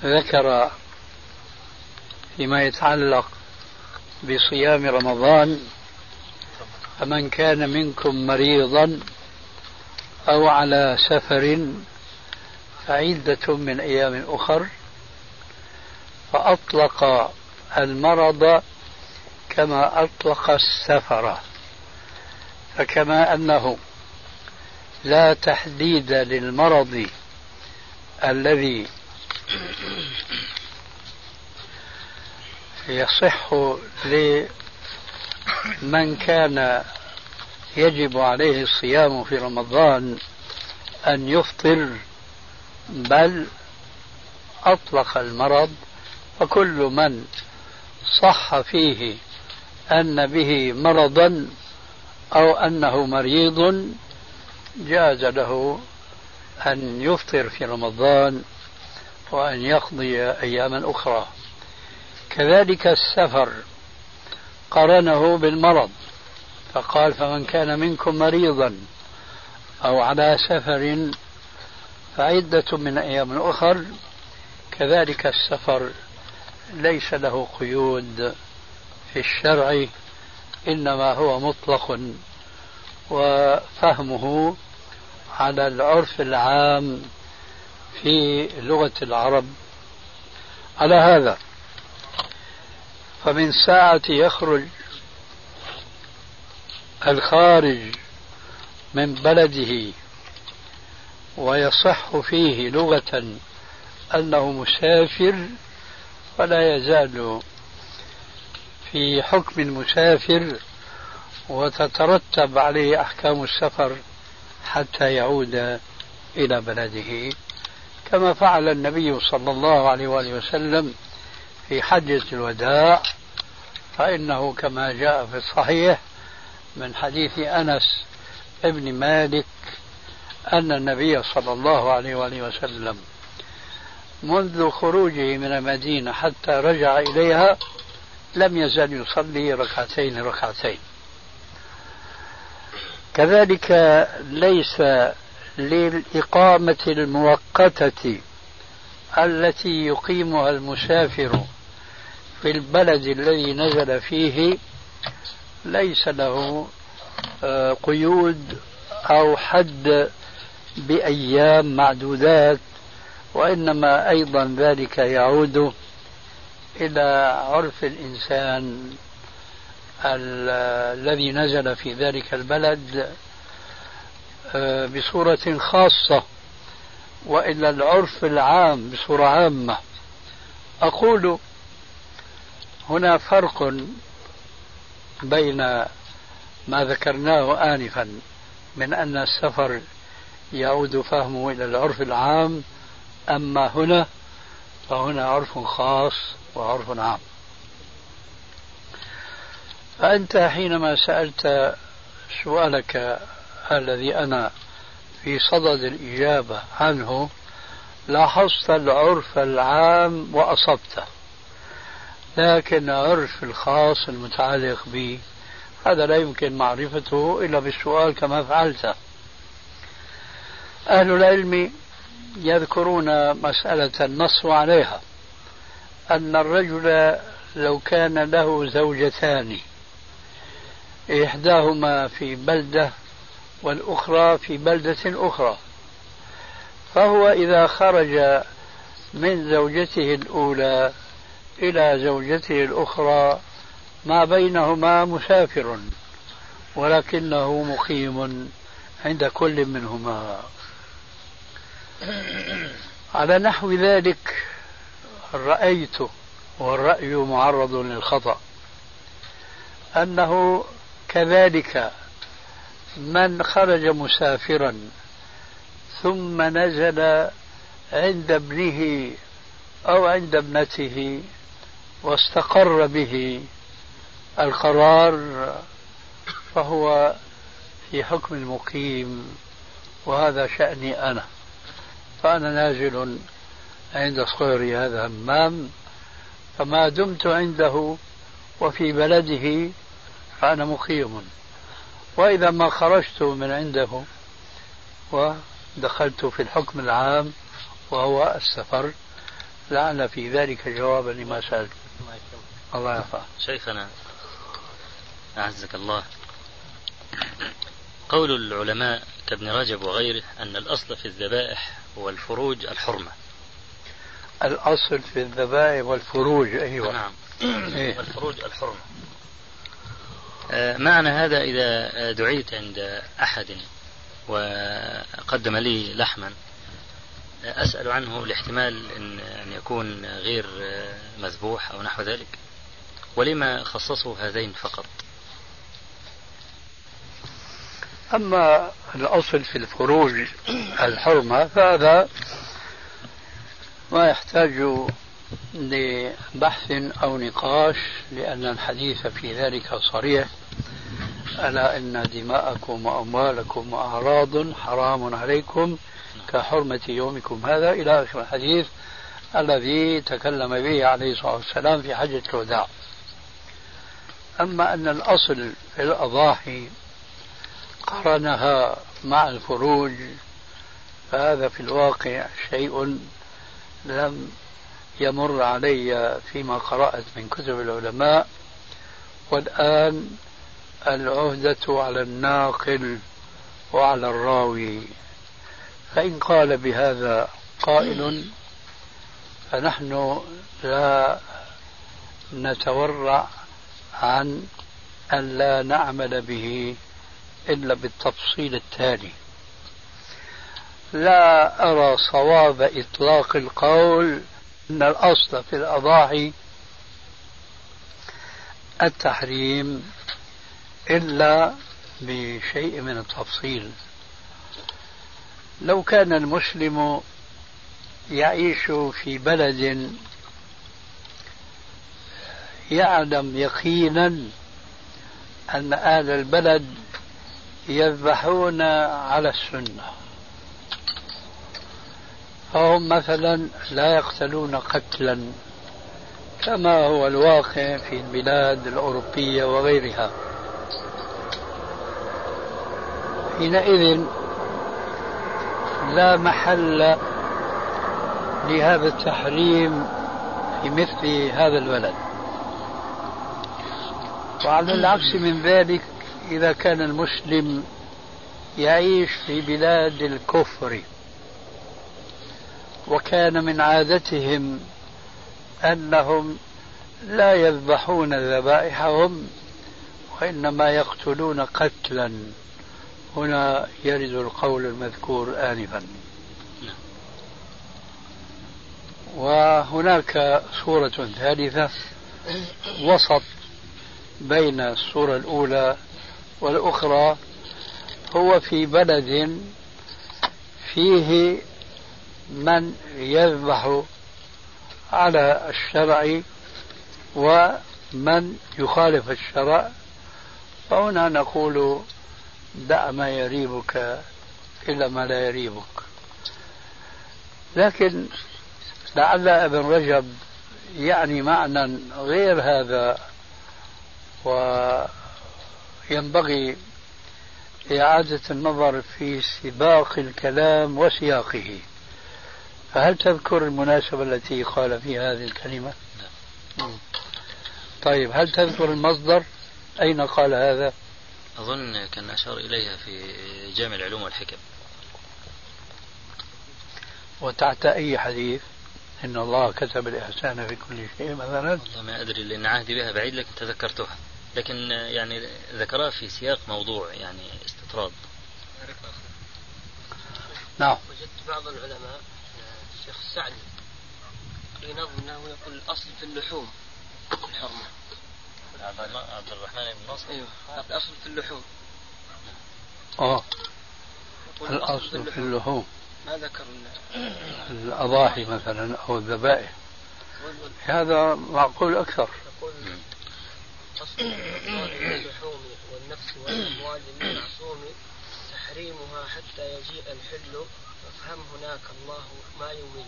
ذكر فيما يتعلق بصيام رمضان فمن كان منكم مريضا أو على سفر فعدة من أيام أخر. فأطلق المرض كما أطلق السفر. فكما أنه لا تحديد للمرض الذي يصح لمن كان يجب عليه الصيام في رمضان أن يفطر بل أطلق المرض فكل من صح فيه أن به مرضا أو أنه مريض جاز له أن يفطر في رمضان وأن يقضي أياما أخرى. كذلك السفر قرنه بالمرض فقال فمن كان منكم مريضا أو على سفر فعدة من أيام أخر كذلك السفر ليس له قيود في الشرع إنما هو مطلق وفهمه على العرف العام في لغة العرب. على هذا فمن ساعة يخرج الخارج من بلده ويصح فيه لغة أنه مسافر فلا يزال في حكم المسافر وتترتب عليه أحكام السفر حتى يعود إلى بلده. كما فعل النبي صلى الله عليه وآله وسلم في حجة الوداع فإنه كما جاء في الصحيح من حديث أنس ابن مالك أن النبي صلى الله عليه وآله وسلم منذ خروجه من المدينة حتى رجع إليها لم يزل يصلي ركعتين ركعتين. كذلك ليس للإقامة المؤقتة التي يقيمها المسافر في البلد الذي نزل فيه ليس له آه، قيود أو حد بأيام معدودات وإنما أيضا ذلك يعود إلى عرف الإنسان الذي نزل في ذلك البلد آه، بصورة خاصة وإلى العرف العام بصورة عامة. أقول هنا فرق بين ما ذكرناه آنفا من أن السفر يعود فهمه إلى العرف العام أما هنا فهنا عرف خاص وعرف عام. فأنت حينما سألت سؤالك الذي أنا في صدد الإجابة عنه لاحظت العرف العام وأصبته. لكن العرف الخاص المتعلق به هذا لا يمكن معرفته إلا بالسؤال كما فعلت. أهل العلم يذكرون مسألة النص عليها أن الرجل لو كان له زوجتان إحداهما في بلدة والأخرى في بلدة أخرى فهو إذا خرج من زوجته الأولى إلى زوجته الأخرى ما بينهما مسافر ولكنه مقيم عند كل منهما. على نحو ذلك رأيت والرأي معرض للخطأ أنه كذلك من خرج مسافرا ثم نزل عند ابنه أو عند ابنته واستقر به القرار فهو في حكم المقيم وهذا شأني أنا. فأنا نازل عند صغري هذا همام فما دمت عنده وفي بلده فأنا مقيم. وإذا ما خرجت من عنده ودخلت في الحكم العام وهو السفر لعل في ذلك جوابا لما سألت. الله يرفع شيخنا أعزك الله. قول العلماء كابن رجب وغيره أن الأصل في الذبائح والفروج الحرمة. الأصل في الذبائح والفروج أيوة. نعم. إيه. والفروج الحرمة. آه، معنى هذا إذا دعيت عند أحد وقدم لي لحما أسأل عنه لاحتمال أن يكون غير مذبوح أو نحو ذلك؟ ولما خصصوا هذين فقط؟ أما الأصل في الفروج الحرمة فهذا ما يحتاج لبحث أو نقاش لأن الحديث في ذلك صريح. ألا إن دماءكم وأموالكم وأعراض حرام عليكم. كحرمة يومكم. هذا إلى آخر الحديث الذي تكلم به عليه الصلاة والسلام في حجة الوداع أما أن الأصل في الأضاحي قرنها مع الفروج فهذا في الواقع شيء لم يمر علي فيما قرأت من كتب العلماء. والآن العهدة على الناقل وعلى الراوي. فإن قال بهذا قائل فنحن لا نتورع عن أن لا نعمل به إلا بالتفصيل التالي. لا أرى صواب إطلاق القول أن الأصل في الأضاحي التحريم إلا بشيء من التفصيل. لو كان المسلم يعيش في بلد يعلم يقينا أن أهل البلد يذبحون على السنة. فهم مثلا لا يقتلون قتلا كما هو الواقع في البلاد الأوروبية وغيرها. حينئذ لا محل لهذا التحريم في مثل هذا البلد. وعلى العكس من ذلك إذا كان المسلم يعيش في بلاد الكفر وكان من عادتهم أنهم لا يذبحون ذبائحهم وإنما يقتلون قتلا. هنا يرد القول المذكور آنفا. وهناك صورة ثالثة وسط بين الصورة الأولى والأخرى هو في بلد فيه من يذبح على الشرع ومن يخالف الشرع. فهنا نقول دع ما يريبك إلا ما لا يريبك لكن لعل ابن رجب يعني معنى غير هذا وينبغي إعادة النظر في سباق الكلام وسياقه فهل تذكر المناسبة التي قال فيها هذه الكلمة؟ نعم. طيب هل تذكر المصدر؟ أين قال هذا؟ أظن كان أشار إليها في جامع العلوم والحكم. وتحت أي حديث؟ إن الله كتب الإحسان في كل شيء مثلا؟ والله ما أدري لأن عهدي بها بعيد لكن تذكرتها. لكن يعني ذكرها في سياق موضوع يعني استطراد. نعم. وجدت بعض العلماء الشيخ السعدي ينظم أنه يقول الأصل في اللحوم الحرمة. عبد الرحمن بن ناصر أيوه. الأصل في اللحوم. آه. الأصل في اللحوم. ما ذكر الأضاحي مثلا أو الذبائح. هذا معقول أكثر. أصل اللحوم والنفس والأموال المعصوم تحريمها حتى يجيء الحل. فافهم هناك الله ما يمل.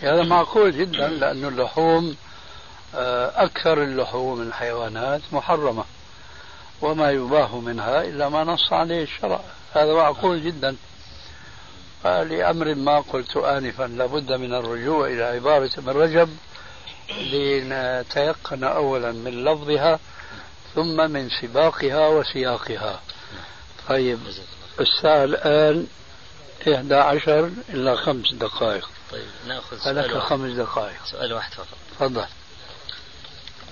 هذا معقول جدا لأن اللحوم آه، أكثر اللحوم من الحيوانات محرمة وما يباح منها إلا ما نص عليه الشرع. هذا معقول جدا. لأمر ما قلت آنفا لابد من الرجوع إلى عبارة ابن رجب لنتيقن أولا من لفظها ثم من سباقها وسياقها. طيب الساعة الآن إحدى عشر إلى خمس دقائق. طيب نأخذ فلك خمس دقائق. سؤال واحد فقط. تفضل.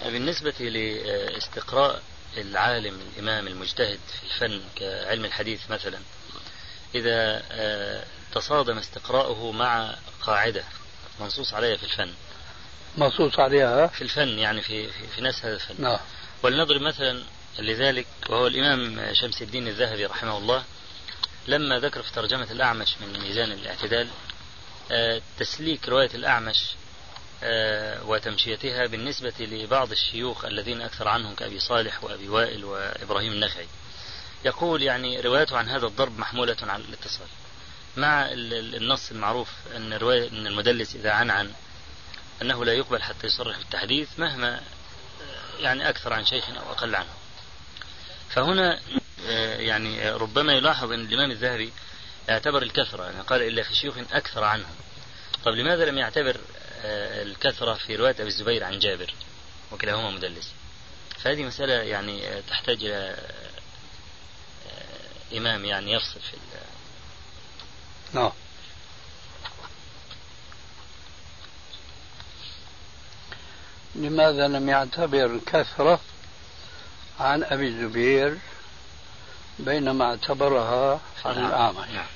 بالنسبة لاستقراء العالم الإمام المجتهد في الفن كعلم الحديث مثلا إذا آه، تصادم استقراؤه مع قاعدة منصوص عليها في الفن. منصوص عليها؟ في الفن يعني في في, في نفس هذا الفن. نعم. ولنضرب مثلا لذلك وهو الإمام شمس الدين الذهبي رحمه الله لما ذكر في ترجمة الأعمش من ميزان الاعتدال آه، تسليك رواية الأعمش وتمشيتها بالنسبة لبعض الشيوخ الذين أكثر عنهم كأبي صالح وأبي وائل وإبراهيم النخعي. يقول يعني روايته عن هذا الضرب محمولة على الاتصال. مع النص المعروف أن رواية أن المدلس إذا عن عن أنه لا يقبل حتى يصرح بالتحديث مهما يعني أكثر عن شيخ أو أقل عنه. فهنا يعني ربما يلاحظ أن الإمام الذهبي اعتبر الكثرة يعني قال إلا في شيوخ أكثر عنه طب لماذا لم يعتبر الكثرة في رواية أبي الزبير عن جابر وكلاهما مدلس. فهذه مسألة يعني تحتاج إلى إمام يعني يفصل في نعم. لماذا لم يعتبر كثرة عن أبي الزبير بينما اعتبرها عن الأعمش؟ نعم.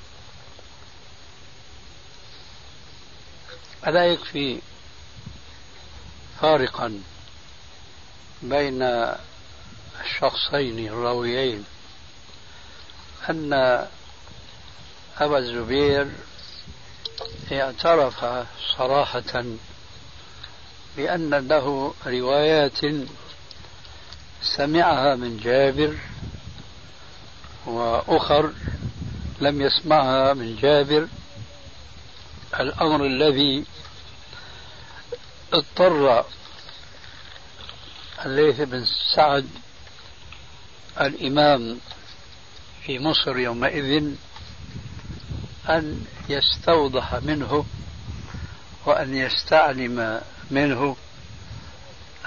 ألا يكفي فارقا بين الشخصين الراويين أن أبا الزبير اعترف صراحة بأن له روايات سمعها من جابر وأخر لم يسمعها من جابر الأمر الذي اضطر الليث بن سعد الإمام في مصر يومئذ أن يستوضح منه وأن يستعلم منه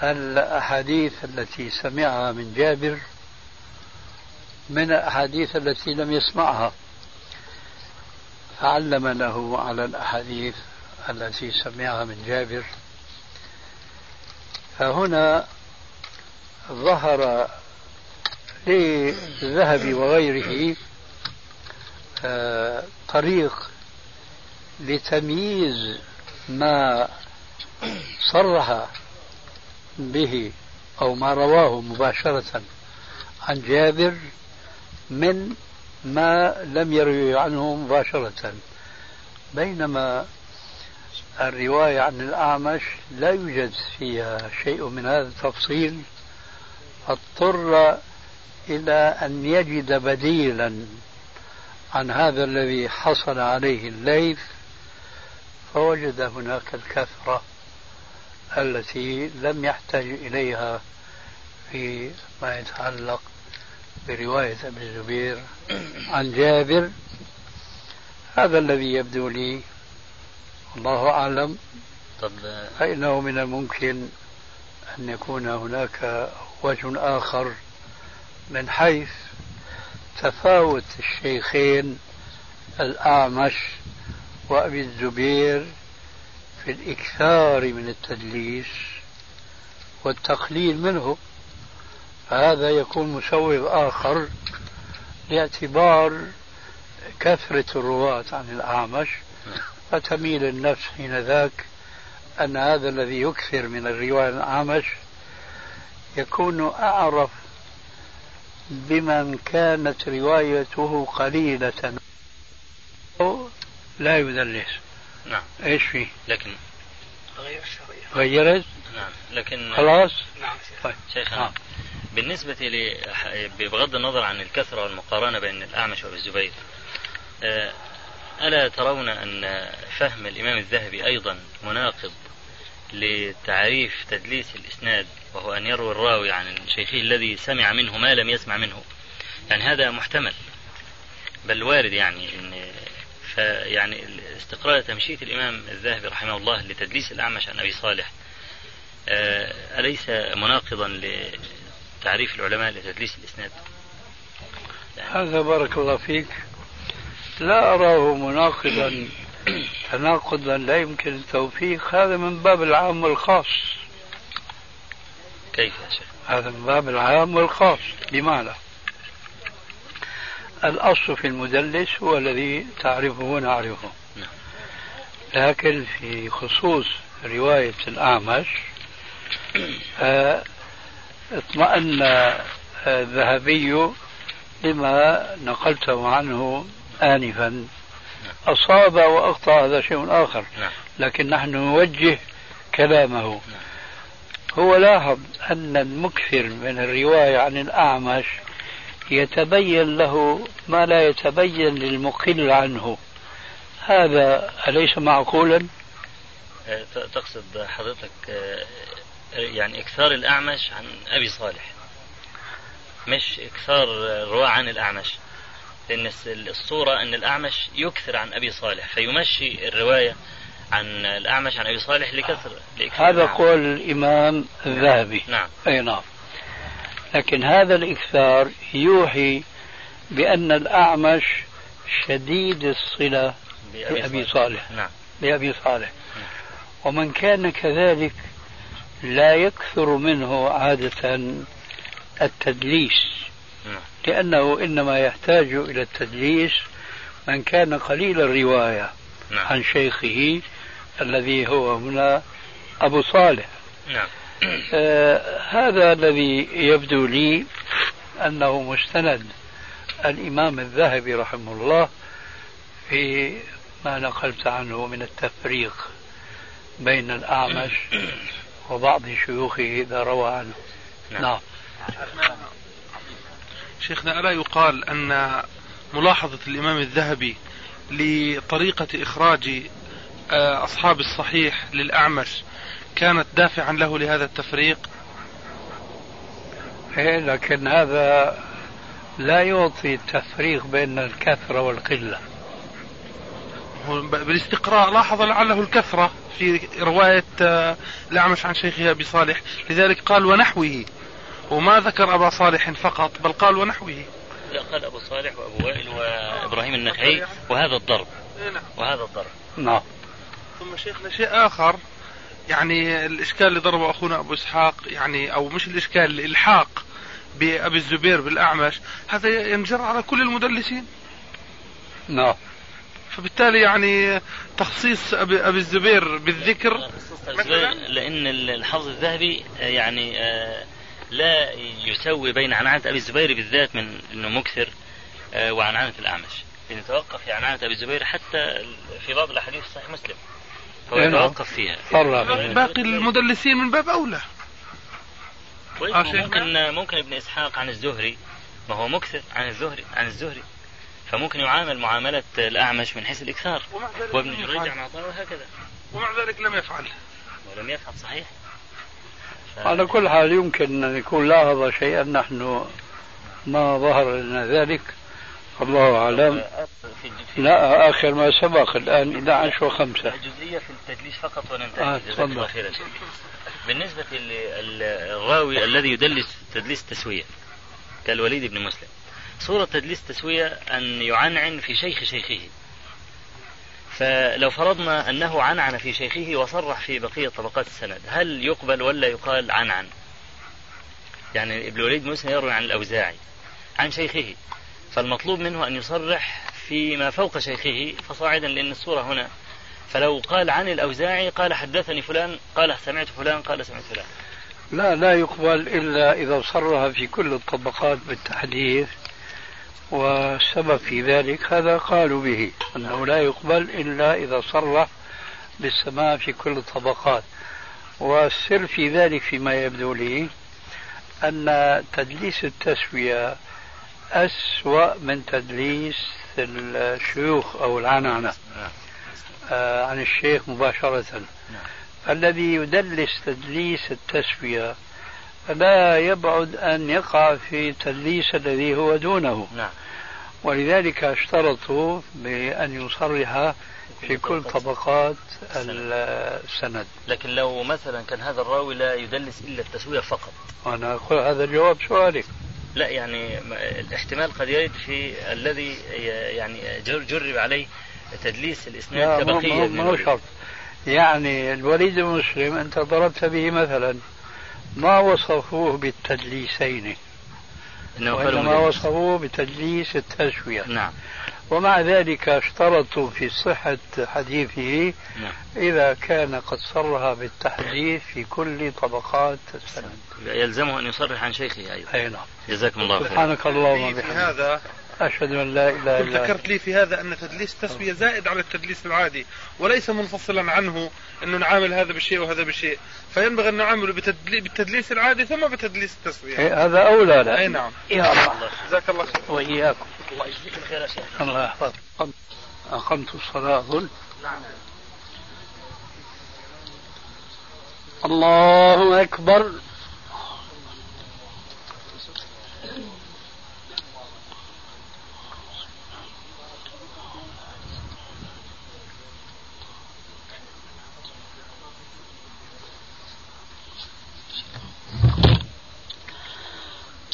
الأحاديث التي سمعها من جابر من الأحاديث التي لم يسمعها. فعلم له على الأحاديث التي سمعها من جابر. فهنا ظهر للذهب وغيره آه، طريق لتمييز ما صرح به أو ما رواه مباشرة عن جابر من ما لم يروي عنه مباشرة. بينما الرواية عن الأعمش لا يوجد فيها شيء من هذا التفصيل. اضطر إلى أن يجد بديلا عن هذا الذي حصل عليه الليث فوجد هناك الكثرة التي لم يحتاج إليها في ما يتعلق برواية ابن الزبير عن جابر هذا الذي يبدو لي الله أعلم. طب فإنه من الممكن أن يكون هناك وجه آخر من حيث تفاوت الشيخين الأعمش وأبي الزبير في الإكثار من التدليس والتقليل منه فهذا يكون مسوغ آخر لاعتبار كثرة الرواة عن الأعمش فتميل النفس حين ذاك أن هذا الذي يكثر من الرواية عن الأعمش يكون أعرف بمن كانت روايته قليلة أو لا يدلس نعم إيش فيه؟ لكن غيرت؟ نعم لكن خلاص؟ نعم طيب شيخنا نعم. بالنسبة لي بغض النظر عن الكثرة والمقارنة بين الأعمش والزبير آه، ألا ترون أن فهم الإمام الذهبي أيضا مناقض لتعريف تدليس الإسناد وهو أن يروي الراوي عن شيخه الذي سمع منه ما لم يسمع منه؟ يعني هذا محتمل بل وارد يعني أن فيعني استقرار تمشية الإمام الذهبي رحمه الله لتدليس الأعمش عن أبي صالح آه، أليس مناقضا لتعريف العلماء لتدليس الإسناد. هذا بارك الله فيك. لا أراه مناقضا تناقضا لا يمكن التوفيق. هذا من باب العام والخاص. كيف يا شيخ؟ هذا من باب العام والخاص. بمعنى الأصل في المدلس هو الذي تعرفه ونعرفه. نعم. لكن في خصوص رواية الأعمش اطمأن الذهبي لما نقلته عنه آنفا أصاب وأخطأ هذا شيء آخر نعم. لكن نحن نوجه كلامه نعم. هو لاحظ أن المكثر من الرواية عن الأعمش يتبين له ما لا يتبين للمقل عنه هذا أليس معقولا؟ أه، تقصد حضرتك أه، يعني إكثار الأعمش عن أبي صالح. مش إكثار الرواة عن الأعمش. لأن الصورة أن الأعمش يكثر عن أبي صالح فيمشي الرواية عن الأعمش عن أبي صالح لكثر هذا قول الإمام الذهبي. نعم. أي نعم. لكن هذا الإكثار يوحي بأن الأعمش شديد الصلة بأبي صالح. نعم. بأبي صالح. نعم. ومن كان كذلك لا يكثر منه عادة التدليس نعم. لأنه إنما يحتاج إلى التدليس من كان قليل الرواية نعم. عن شيخه الذي هو هنا أبو صالح نعم آه هذا الذي يبدو لي أنه مستند الإمام الذهبي رحمه الله في ما نقلت عنه من التفريق بين الأعمش وبعض شيوخه إذا روى عنه. نعم. نعم. شيخنا ألا يقال أن ملاحظة الإمام الذهبي لطريقة إخراج آه، أصحاب الصحيح للأعمش كانت دافعا له لهذا التفريق؟ إيه لكن هذا لا يعطي التفريق بين الكثرة والقلة. بالاستقراء لاحظ لعله الكثرة. في رواية آه، الأعمش عن شيخه أبي صالح. لذلك قال ونحوه. وما ذكر أبا صالح فقط بل قال ونحوه. لا قال أبو صالح وأبو وائل وإبراهيم النخعي وهذا الضرب. إيه نعم. وهذا الضرب. نعم. ثم شيخنا شيء آخر. يعني الإشكال اللي ضربه أخونا أبو إسحاق يعني أو مش الإشكال الإلحاق بأبي الزبير بالأعمش هذا ينجر على كل المدلسين. نعم. فبالتالي يعني تخصيص أبي, أبي الزبير بالذكر الزبير لأن الحافظ الذهبي آه، يعني آه، لا يسوي بين عنعنة أبي الزبير بالذات من أنه مكثر آه، وعنعنة الأعمش. يتوقف في عنعنة أبي الزبير حتى في بعض الأحاديث في صحيح مسلم. هو إيه نعم. يتوقف فيها. باقي المدلسين من باب أولى. طيب. ممكن ممكن ابن إسحاق عن الزهري ما هو مكثر عن الزهري عن الزهري. فممكن يعامل معاملة الأعمش من حيث الإكثار. ومع ذلك وابن لم جريج يفعل. عن عطاء وهكذا. ومع ذلك لم يفعل. ولم يفعل صحيح. ف- على كل حال يمكن أن يكون لاحظ شيئا نحن ما ظهر لنا ذلك. الله أعلم. لا آخر ما سبق الآن 11 و5 جزئية في التدليس فقط وننتهي. آه، تفضل. بالنسبة للراوي الذي يدلس تدليس تسوية كالوليد بن مسلم. صورة تدليس تسوية أن يعنعن في شيخ شيخه. فلو فرضنا أنه عنعن في شيخه وصرح في بقية طبقات السند هل يقبل ولا يقال عنعن؟ يعني ابن بن مسلم يروي عن الأوزاعي عن شيخه. فالمطلوب منه أن يصرح فيما فوق شيخه فصاعدا لأن الصورة هنا. فلو قال عن الأوزاعي قال حدثني فلان قال سمعت فلان قال سمعت فلان. لا لا يقبل إلا إذا صرها في كل الطبقات بالتحديث والسبب في ذلك هذا قالوا به أنه لا يقبل إلا إذا صرح بالسماع في كل الطبقات. والسر في ذلك فيما يبدو لي أن تدليس التسوية أسوأ من تدليس الشيوخ أو العنعنة آه، عن الشيخ مباشرة. الذي يدلس تدليس التسوية لا يبعد أن يقع في تدليس الذي هو دونه. نعم. ولذلك اشترطوا بأن يصرح في كل طبقات السند. لكن لو مثلا كان هذا الراوي لا يدلس إلا التسوية فقط. وأنا أقول هذا الجواب سؤالك. لا يعني الاحتمال قد يرد في الذي يعني جر- جرب عليه تدليس الإسناد لا ما هو. شرط. يعني الوليد بن مسلم أنت ضربت به مثلا ما وصفوه بالتدليسين؟ وإنما. وصفوه بتدليس التسوية. نعم. ومع ذلك اشترطوا في صحة حديثه نعم. إذا كان قد صرها بالتحديث في كل طبقات السند يلزمه أن يصرح عن شيخه أيضا. أي نعم. جزاكم الله خيرا. سبحانك اللهم وبحمدك. هذا أشهد أن لا إله كنت إلا أنت ذكرت لي في هذا أن تدليس التسوية زائد على التدليس العادي وليس منفصلا عنه أنه نعامل هذا بالشيء وهذا بالشيء. فينبغي أن نعامله بتدلي- بالتدليس العادي ثم بتدليس التسوية. إيه، هذا أولى لا. أي نعم. يا الله. جزاك الله خير وإياكم. الله يجزيك الخير يا شيخ. الله يحفظك. أقمت الصلاة. أظن الله أكبر.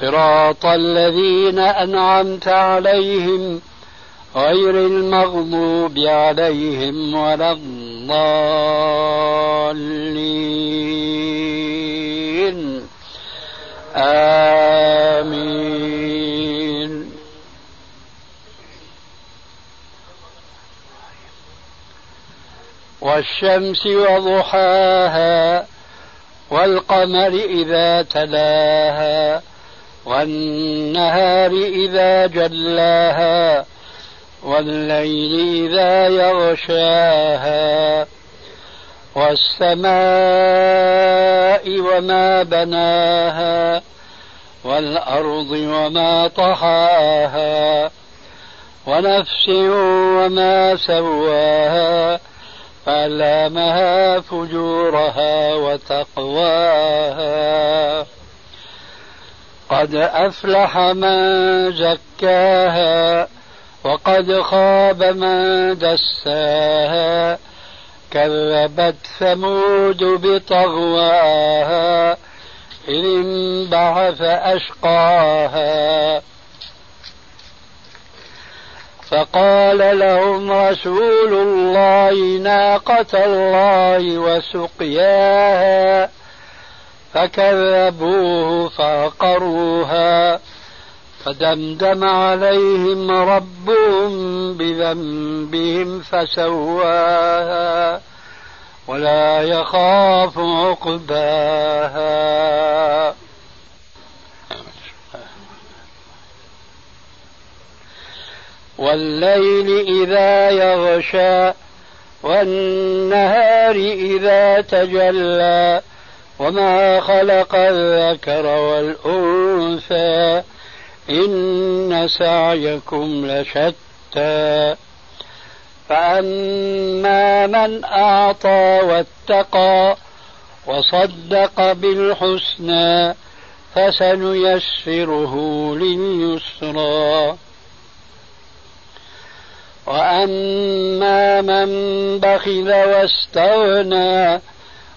صراط الذين أنعمت عليهم غير المغضوب عليهم ولا الضالين. آمين. والشمس وضحاها والقمر إذا تلاها والنهار إذا جلاها والليل إذا يغشاها. والسماء وما بناها والأرض وما طحاها. ونفس وما سواها فألامها فجورها وتقواها. قد أفلح من زكاها وقد خاب من دساها. كذبت ثمود بطغواها إذ انبعث أشقاها. فقال لهم رسول الله ناقة الله وسقياها. فكذبوه فعقروها فدمدم عليهم ربهم بذنبهم فسواها ولا يخاف عقباها. والليل إذا يغشى والنهار إذا تجلى وما خلق الذكر والأنثى إن سعيكم لشتى فأما من أعطى واتقى وصدق بالحسنى فسنيسره لليسرى وأما من بخل واستغنى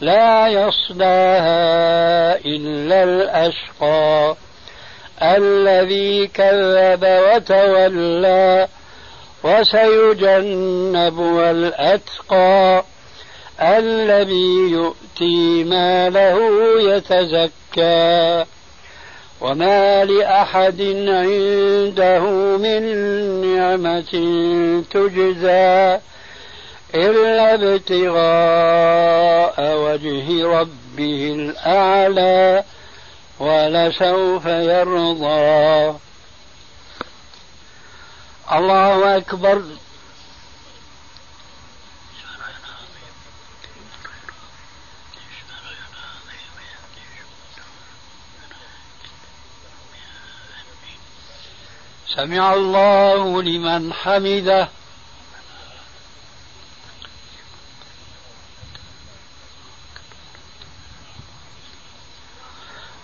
لا يصلاها إلا الأشقى. الذي كذب وتولى وسيجنبها الأتقى الذي يؤتي ماله يتزكى. وما لأحد عنده من نعمة تجزى. إلا ابتغاء وجه ربه الأعلى ولسوف يرضى. الله أكبر. سمع الله لمن حمده.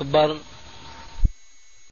أكبر